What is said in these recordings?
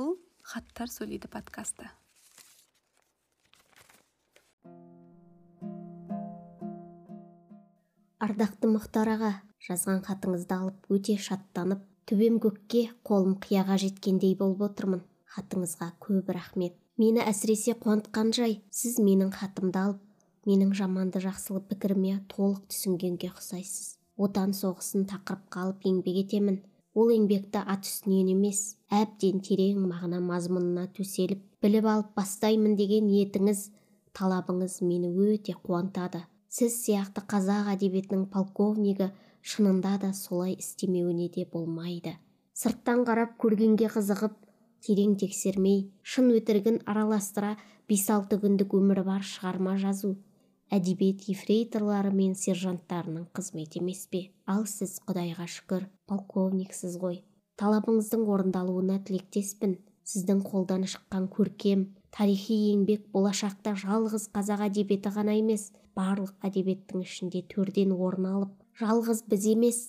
бұл хаттар сөйлейді подкасты. Ардақты мұхтар аға жазған хатыңызды алып өте шаттанып төбем көкке қолым қияға жеткендей болып отырмын. Хатыңызға көп рахмет. Мені әсіресе қуантқан жай сіз менің хатымды алып менің жаманды жақсылы пікіріме толық түсінгенге ұқсайсыз. Отан соғысын тақырыпқа алып еңбек етемін. Ол еңбекті ат үстінен емес әбден терең мағына мазмұнына төселіп біліп алып бастаймын деген ниетіңіз талабыңыз мені өте қуантады. Сіз сияқты қазақ әдебиетінің полковнигі шынында да солай істемеуіне де болмайды. Сырттан қарап көргенге қызығып терең тексермей шын өтірігін араластыра бес алты күндік өмірі бар шығарма жазу. Әдебиет ефрейторлары мен сержанттарының қызметі емес пе? Ал сіз құдайға шүкір полковниксіз ғой. Талабыңыздың орындалуына тілектеспін. Сіздің қолдан шыққан көркем тарихи еңбек болашақта жалғыз қазақ әдебиеті ғана емес барлық әдебиеттің ішінде төрден орын алып жалғыз біз емес.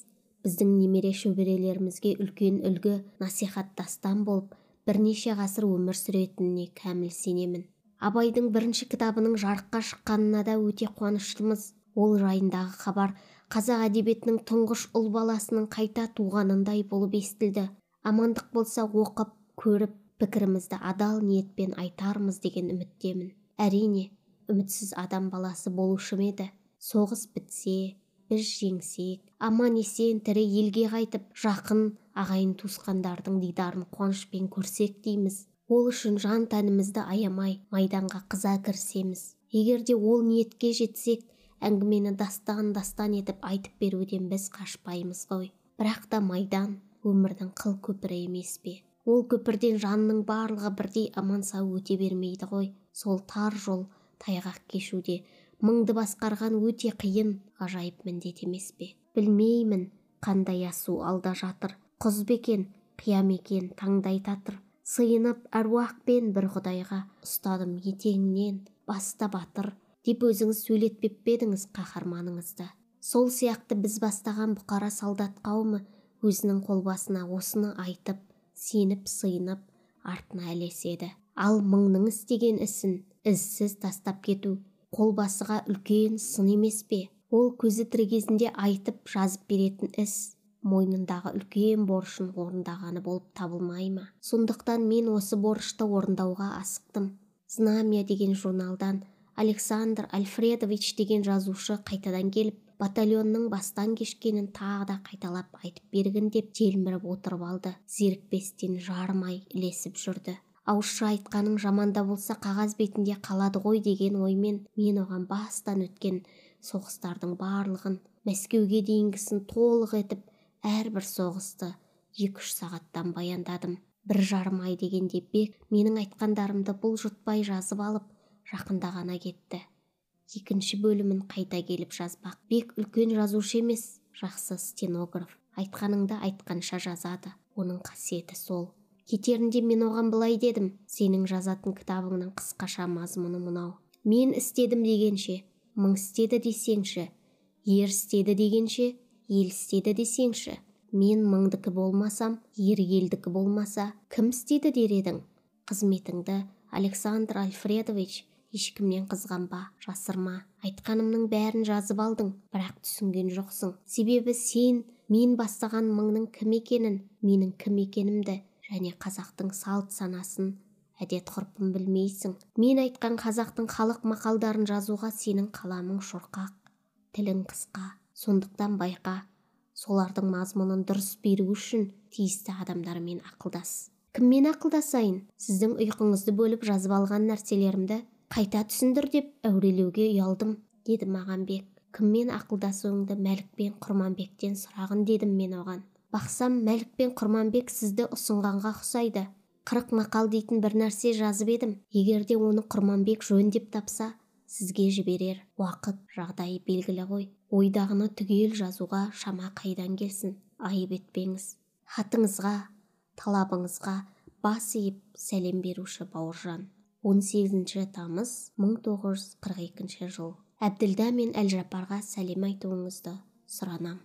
Біздің немере шөберелерімізге үлкен үлгі насихат дастан болып бірнеше ғасыр өмір сүретініне кәміл сенемін. Абайдың бірінші кітабының жарыққа шыққанына да өте қуаныштымыз. Ол жайындағы хабар қазақ әдебиетінің тұңғыш ұл баласының қайта туғанындай болып естілді. Амандық болса оқып көріп пікірімізді адал ниетпен айтармыз деген үміттемін. Әрине үмітсіз адам баласы болушы ма еді. Соғыс бітсе біз жеңсек аман есен тірі елге қайтып жақын ағайын туысқандардың дидарын қуанышпен көрсек дейміз. Ол үшін жан тәнімізді аямай майданға қыза кірісеміз. Егер де ол ниетке жетсек әңгімені дастан дастан етіп айтып беруден біз қашпаймыз ғой. Бірақ та майдан өмірдің қыл көпірі емес пе? Ол көпірден жанның барлығы бірдей аман сау өте бермейді ғой. Сол тар жол тайғақ кешуде мыңды басқарған өте қиын ғажайып міндет емес пе? Білмеймін қандай асу алда жатыр. Құз бекен қиям екен таңдай татыр. Сыйынып әруақпен бір құдайға ұстадым етеңнен баста батыр деп өзіңіз сөйлетпеп пе едіңіз қаһарманыңызды? Сол сияқты біз бастаған бұқара солдат қауымы өзінің қолбасына осыны айтып сеніп сыйынып артына ілеседі. Ал мыңның істеген ісін ізсіз тастап кету қолбасыға үлкен сын емес пе? Ол көзі тірі кезінде айтып жазып беретін іс мойнындағы үлкен борышын орындағаны болып табылмай ма? Сондықтан мен осы борышты орындауға асықтым. Знамя деген журналдан александр альфредович деген жазушы қайтадан келіп батальонның бастан кешкенін тағы да қайталап айтып бергін деп телміріп отырып алды. Зерікпестен жарымай ілесіп жүрді. Ауызша айтқаның жаманда болса қағаз бетінде қалады ғой деген оймен мен оған бастан өткен соғыстардың барлығын мәскеуге дейінгісін толық етіп әрбір соғысты екі-үш сағаттан баяндадым. Бір жарым ай дегенде бек менің айтқандарымды бұлжытпай жазып алып жақында ғана кетті. Екінші бөлімін қайта келіп жазбақ. Бек үлкен жазушы емес жақсы стенограф. Айтқаныңды айтқанша жазады оның қасиеті сол. Кетерінде мен оған былай дедім сенің жазатын кітабыңның қысқаша мазмұны мынау. Мен істедім дегенше мың істеді десеңші ер істеді дегенше ел істеді десеңші. Мен мыңдікі болмасам ер елдікі болмаса кім істеді дер едің? Қызметіңді александр альфредович ешкімнен қызғанба жасырма. Айтқанымның бәрін жазып алдың бірақ түсінген жоқсың. Себебі сен мен бастаған мыңның кім екенін менің кім екенімді және қазақтың салт санасын әдет ғұрпын білмейсің. Мен айтқан қазақтың халық мақалдарын жазуға сенің қаламың шорқақ тілің қысқа сондықтан байқа солардың мазмұнын дұрыс беру үшін тиісті адамдармен ақылдас. Кіммен ақылдасайын? Сіздің ұйқыңызды бөліп жазып алған нәрселерімді қайта түсіндір деп әурелеуге ұялдым деді маған бек кіммен ақылдасуыңды мәлік пен құрманбектен сұрағын дедім мен оған. Бақсам мәлік пен құрманбек сізді ұсынғанға ұқсайды. Қырық мақал дейтін бір нәрсе жазып едім. Егер де оны құрманбек жөн деп тапса сізге жіберер уақыт жағдайы белгілі ғой. Ойдағыны түгел жазуға шама қайдан келсін айып етпеңіз. Хатыңызға талабыңызға бас иіп сәлем беруші бауыржан. 18 тамыз 1942 жыл. Әбділда мен әлжапарға сәлем айтуыңызды сұранам.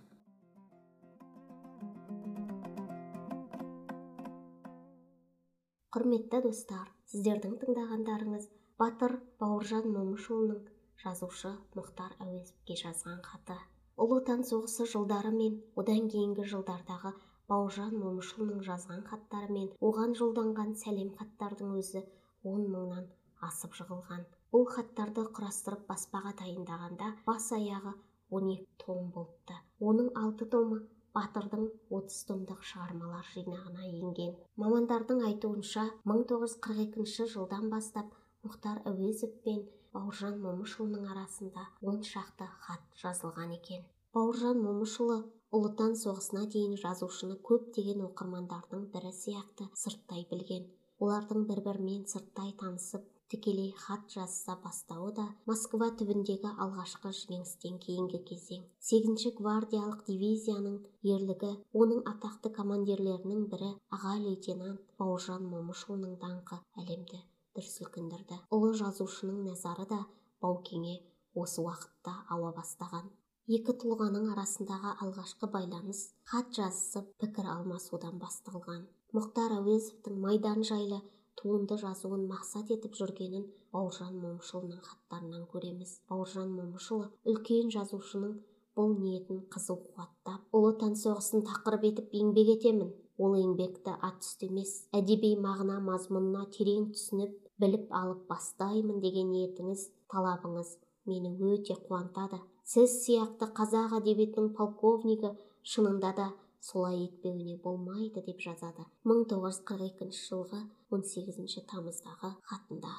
Құрметті достар сіздердің тыңдағандарыңыз батыр бауыржан момышұлының жазушы мұхтар әуезовке жазған хаты. Ұлы отан соғысы жылдары мен одан кейінгі жылдардағы бауыржан момышұлының жазған хаттары мен оған жолданған сәлем хаттардың өзі он мыңнан асып жығылған. Бұл хаттарды құрастырып баспаға дайындағанда бас аяғы он екі том болыпты. Оның алты томы батырдың 30 томдық шығармалар жинағына енген. Мамандардың айтуынша 1942 жылдан бастап мұхтар әуезов пен бауыржан момышұлының арасында он шақты хат жазылған екен. бауыржан момышұлы ұлы отан соғысына дейін жазушыны көптеген оқырмандардың бірі сияқты сырттай білген. олардың бір бірімен сырттай танысып тікелей хат жазыса бастауы да москва түбіндегі алғашқы жеңістен кейінгі кезең. сегізінші гвардиялық дивизияның ерлігі оның атақты командирлерінің бірі аға лейтенант бауыржан момышұлының даңқы әлемді дүр сілкіндірді. Ұлы жазушының назары да баукеңе осы уақытта ауа бастаған. Екі тұлғаның арасындағы алғашқы байланыс хат жазысып пікір алмасудан басталған. Мұхтар әуезовтің майдан жайлы туынды жазуын мақсат етіп жүргенін бауыржан момышұлының хаттарынан көреміз. Бауыржан момышұлы үлкен жазушының бұл ниетін қызу қуаттап ұлы отан соғысын тақырып етіп еңбек етемін. Ол еңбекті ат үсті емес әдеби мағына мазмұнына терең түсініп біліп алып бастаймын деген ниетіңіз талабыңыз мені өте қуантады. Сіз сияқты қазақ әдебиетінің полковнигі шынында да солай етпеуіне болмайды деп жазады. 1942 жылғы 18 тамыздағы хатында.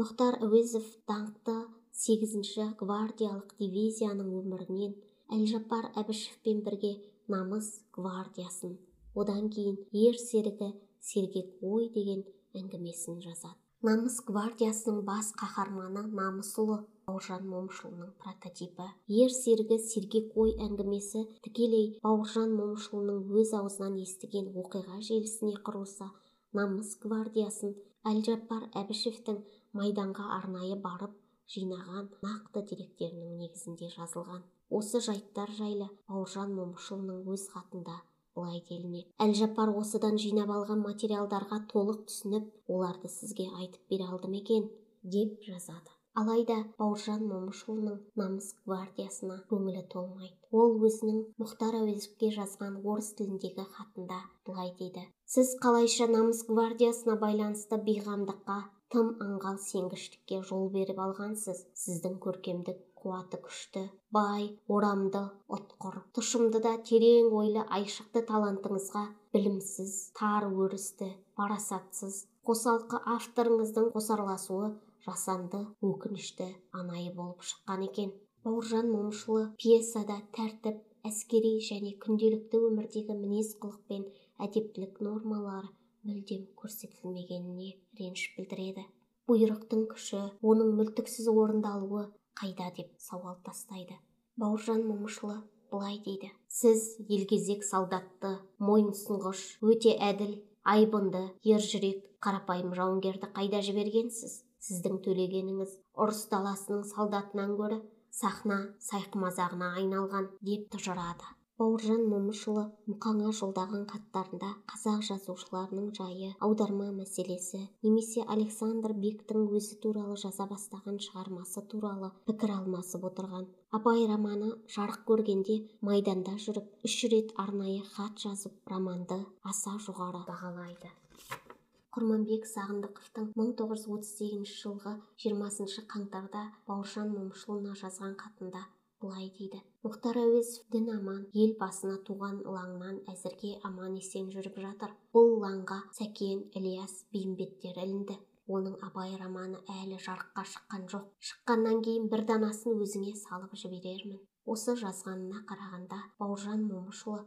Мұхтар әуезов даңқты 8 гвардиялық дивизияның өмірінен әлжаппар әбішевпен бірге намыс гвардиясын одан кейін ер серігі сергек ой деген әңгімесін жазады. Намыс гвардиясының бас қаһарманы намысұлы бауыржан момышұлының прототипі. Ер серігі сергек ой әңгімесі тікелей бауыржан момышұлының өз аузынан естіген оқиға желісіне құрылса намыс гвардиясын әлжаппар әбішевтің майданға арнайы барып жинаған нақты деректерінің негізінде жазылған. Осы жайттар жайлы бауыржан момышұлының өз хатында былай делінеді әлжаппар осыдан жинап алған материалдарға толық түсініп оларды сізге айтып бере алды ма екен деп жазады. Алайда бауыржан момышұлының намыс гвардиясына көңілі толмайды. Ол өзінің мұхтар әуезовке жазған орыс тіліндегі хатында былай дейді. Сіз қалайша намыс гвардиясына байланысты бейғамдыққа тым аңғал сенгіштікке жол беріп алғансыз сіздің көркемдік қуаты күшті. Бай орамды ұтқыр. Тұшымды да терең ойлы айшықты талантыңызға білімсіз тар өрісті парасатсыз қосалқы авторыңыздың қосарласуы жасанды өкінішті анайы болып шыққан екен. Бауыржан момышұлы пьесада тәртіп әскери және күнделікті өмірдегі мінез құлық пен әдептілік нормалары мүлдем көрсетілмегеніне реніш білдіреді. Бұйрықтың күші оның мүлтіксіз орындалуы қайда деп сауал тастайды. Бауыржан момышұлы былай дейді. Сіз елгезек солдатты мойынсұнғыш өте әділ айбынды ержүрек қарапайым жауынгерді қайда жібергенсіз? Сіздің төлегеніңіз ұрыс даласының солдатынан гөрі сахна сайқымазағына айналған деп тұжырады. Бауыржан момышұлы мұқаңа жолдаған хаттарында қазақ жазушыларының жайы аударма мәселесі немесе александр бектің өзі туралы жаза бастаған шығармасы туралы пікір алмасып отырған. Абай романы жарық көргенде майданда жүріп үш рет арнайы хат жазып романды аса жоғары бағалайды. Құрманбек сағындықовтың 1938 жылғы 20 қаңтарда бауыржан момышұлына жазған хатында былай дейді. Мұхтар әуезов дін аман ел басына туған лаңнан әзірге аман есен жүріп жатыр. Бұл лаңға сәкен ілияс бейімбеттер ілінді. Оның абай романы әлі жарыққа шыққан жоқ. Шыққаннан кейін бір данасын өзіңе салып жіберермін осы жазғанына қарағанда бауыржан момышұлы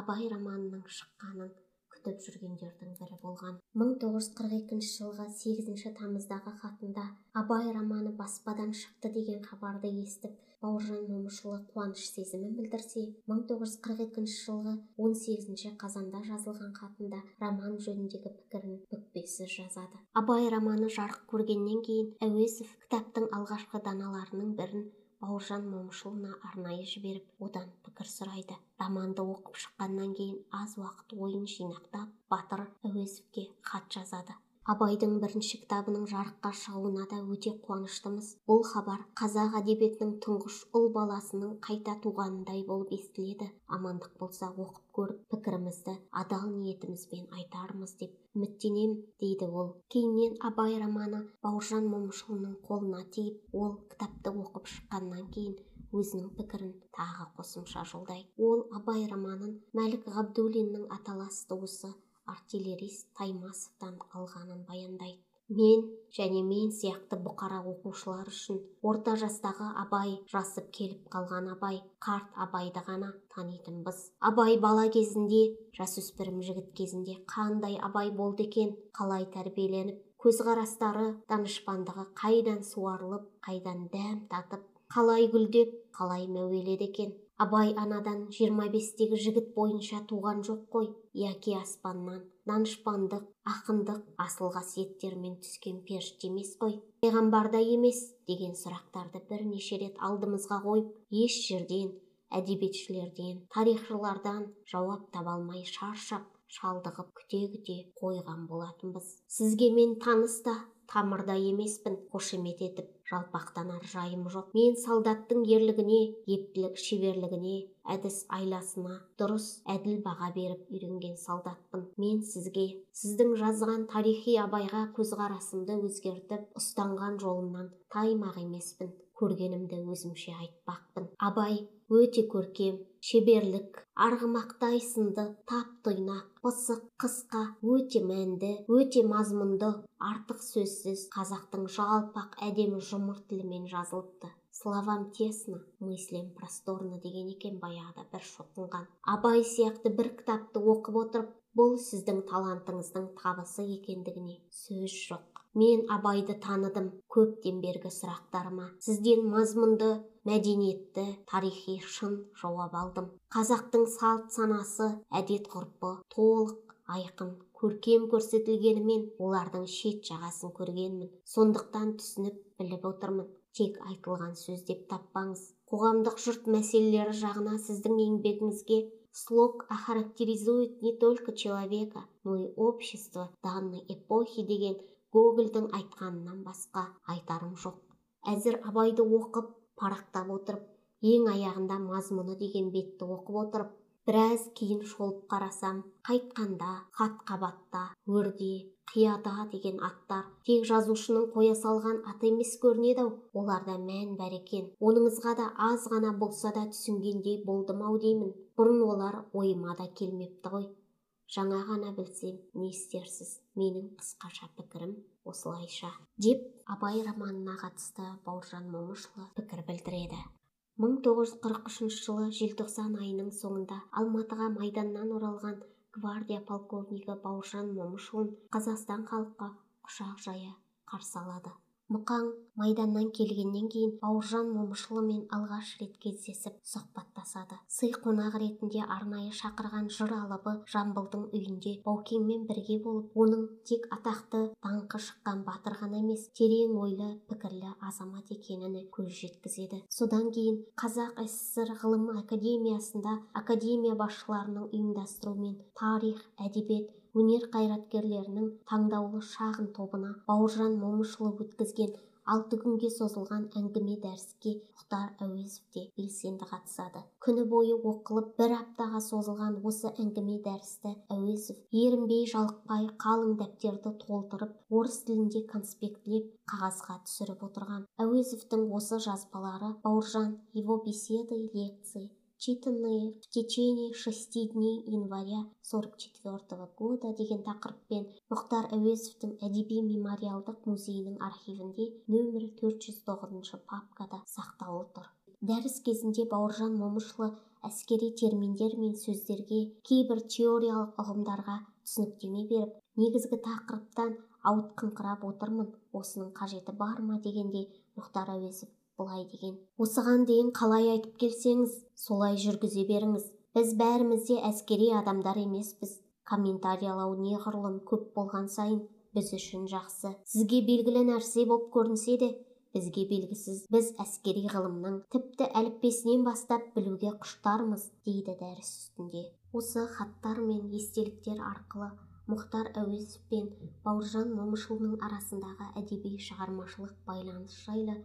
абай романының шыққанын күтіп жүргендердің бірі болған. 1942 жылғы 8 тамыздағы хатында абай романы баспадан шықты деген хабарды естіп бауыржан момышұлы қуаныш сезімін білдірсе 1942 жылғы 18 қазанда жазылған хатында роман жөніндегі пікірін бүкпесіз жазады. Абай романы жарық көргеннен кейін әуезов кітаптың алғашқы даналарының бірін бауыржан момышұлына арнайы жіберіп одан пікір сұрайды. Романды оқып шыққаннан кейін аз уақыт ойын жинақтап батыр әуезовке хат жазады. Абайдың бірінші кітабының жарыққа шығуына да өте қуаныштымыз. Бұл хабар қазақ әдебиетінің тұңғыш ұл баласының қайта туғанындай болып естіледі. Амандық болса оқып көріп пікірімізді адал ниетімізбен айтармыз деп үміттенем дейді ол. Кейіннен абай романы бауыржан момышұлының қолына тиіп ол кітапты оқып шыққаннан кейін өзінің пікірін тағы қосымша жолдайды ол абай романын мәлік ғабдуллиннің аталас туысы артиллерист таймасовтан алғанын баяндайды. Мен және мен сияқты бұқара оқушылар үшін орта жастағы абай жасып келіп қалған абай қарт абайды ғана танитынбыз абай бала кезінде жасөспірім жігіт кезінде қандай абай болды екен қалай тәрбиеленіп көзқарастары данышпандығы қайдан суарылып қайдан дәм татып қалай гүлдеп қалай мәуеледі екен? Абай анадан жиырма бестегі жігіт бойынша туған жоқ қой яки аспаннан. Данышпандық ақындық асыл қасиеттермен түскен періште емес қой. Пайғамбар да емес деген сұрақтарды бірнеше рет алдымызға қойып еш жерден әдебиетшілерден тарихшылардан жауап таба алмай шаршап шалдығып күте күте қойған болатынбыз. Сізге мен таныс та тамырда емеспін қошемет етіп. Жалпақтанар жайым жоқ. Мен солдаттың ерлігіне ептілік шеберлігіне әдіс айласына дұрыс әділ баға беріп үйренген солдатпын. Мен сізге сіздің жазған тарихи абайға көзқарасымды өзгертіп ұстанған жолымнан таймақ емеспін. Көргенімді өзімше айтпақпын. Абай өте көркем шеберлік арғымақтай сынды тап тұйнақ пысық қысқа өте мәнді өте мазмұнды артық сөзсіз қазақтың жалпақ әдемі жұмыр тілімен жазылыпты. Словам тесно мыслям просторно деген екен баяғыда бір шоқынған. Абай сияқты бір кітапты оқып отырып бұл сіздің талантыңыздың табысы екендігіне сөз жоқ. Мен абайды таныдым көптен бергі сұрақтарыма. Сізден мазмұнды мәдениетті тарихи шын жауап алдым. Қазақтың салт санасы әдет ғұрпы толық айқын көркем көрсетілгенімен олардың шет жағасын көргенмін. Сондықтан түсініп біліп отырмын. Тек айтылған сөз деп таппаңыз. Қоғамдық жұрт мәселелері жағына сіздің еңбегіңізге слог охарактеризует не только человека но и общество данной эпохи деген гогольдің айтқанынан басқа айтарым жоқ. Әзір абайды оқып парақтап отырып ең аяғында мазмұны деген бетті оқып отырып біраз кейін шолып қарасам қайтқанда хат қабатта өрде қияда деген аттар тек жазушының қоя салған аты емес көрінеді ау. Оларда мән бар екен. Оныңызға да аз ғана болса да түсінгендей болдым ау деймін. Бұрын олар ойыма да келмепті ғой. Жаңа ғана білсем не істерсіз? Менің қысқаша пікірім осылайша деп абай романына қатысты бауыржан момышұлы пікір білдіреді. 1943 жылы желтоқсан айының соңында алматыға майданнан оралған гвардия полковнигі бауыржан момышұлын қазақстан халқы құшақ жая қарсы алады. Мұқаң майданнан келгеннен кейін бауыржан момышұлымен алғаш рет кездесіп сұхбаттасады. Сый қонақ ретінде арнайы шақырған жыр алыбы жамбылдың үйінде баукеңмен бірге болып оның тек атақты даңқы шыққан батыр ғана емес терең ойлы пікірлі азамат екеніне көз жеткізеді. Содан кейін қазақ сср ғылым академиясында академия басшыларының ұйымдастыруымен тарих әдебиет өнер қайраткерлерінің таңдаулы шағын тобына бауыржан момышұлы өткізген алты күнге созылған әңгіме дәріске мұхтар әуезов те белсенді қатысады. күні бойы оқылып бір аптаға созылған осы әңгіме дәрісті әуезов ерінбей жалықпай қалың дәптерді толтырып орыс тілінде конспектлеп қағазға түсіріп отырған әуезовтің осы жазбалары бауыржан его беседы лекции читанные в течение шести дней января 44 года деген тақырыппен мұхтар әуезовтің әдеби мемориалдық музейінің архивінде нөмірі 409 папкада сақтаулы тұр. Дәріс кезінде бауыржан момышұлы әскери терминдер мен сөздерге кейбір теориялық ұғымдарға түсініктеме беріп негізгі тақырыптан ауытқыңқырап отырмын осының қажеті бар ма дегенде мұхтар әуезов былай деген. Осыған дейін қалай айтып келсеңіз солай жүргізе беріңіз. Біз бәріміз де әскери адамдар емеспіз. Комментариялау неғұрлым көп болған сайын біз үшін жақсы. Сізге белгілі нәрсе болып көрінсе де бізге белгісіз. Біз әскери ғылымның тіпті әліппесінен бастап білуге құштармыз дейді дәріс үстінде. Осы хаттар мен естеліктер арқылы мұхтар әуезов пен бауыржан момышұлының арасындағы әдеби шығармашылық байланыс жайлы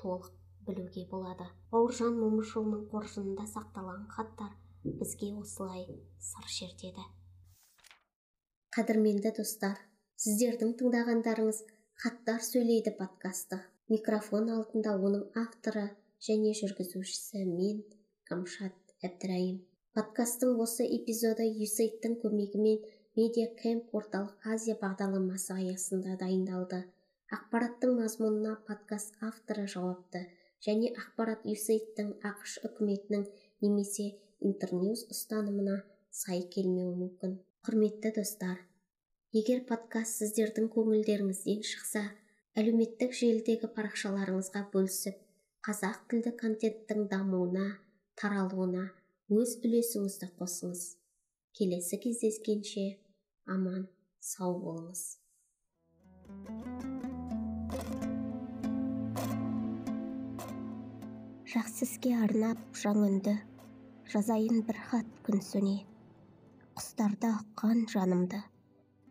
толық білуге болады. Бауыржан момышұлының қоржынында сақталған хаттар бізге осылай сыр шертеді. Қадірменді достар сіздердің тыңдағандарыңыз хаттар сөйлейді подкасты. Микрофон алдында оның авторы және жүргізушісі мен камшат әбдірайым. Подкасттың осы эпизоды юсейттің көмегімен медиа кэмп орталық азия бағдарламасы аясында дайындалды. Ақпараттың мазмұнына подкаст авторы жауапты. Және ақпарат юсейттің ақш үкіметінің немесе интерньюз ұстанымына сай келмеуі мүмкін. Құрметті достар егер подкаст сіздердің көңілдеріңізден шықса әлеуметтік желідегі парақшаларыңызға бөлісіп қазақ тілді контенттің дамуына таралуына өз үлесіңізді қосыңыз. Келесі кездескенше аман сау болыңыз. Жақсы іске арнап жаңынды жазайын бір хат күн сөне құстарды ұққан жанымды.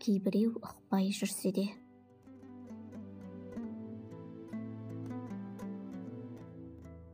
Кейбіреу ұқпай жүрсе де.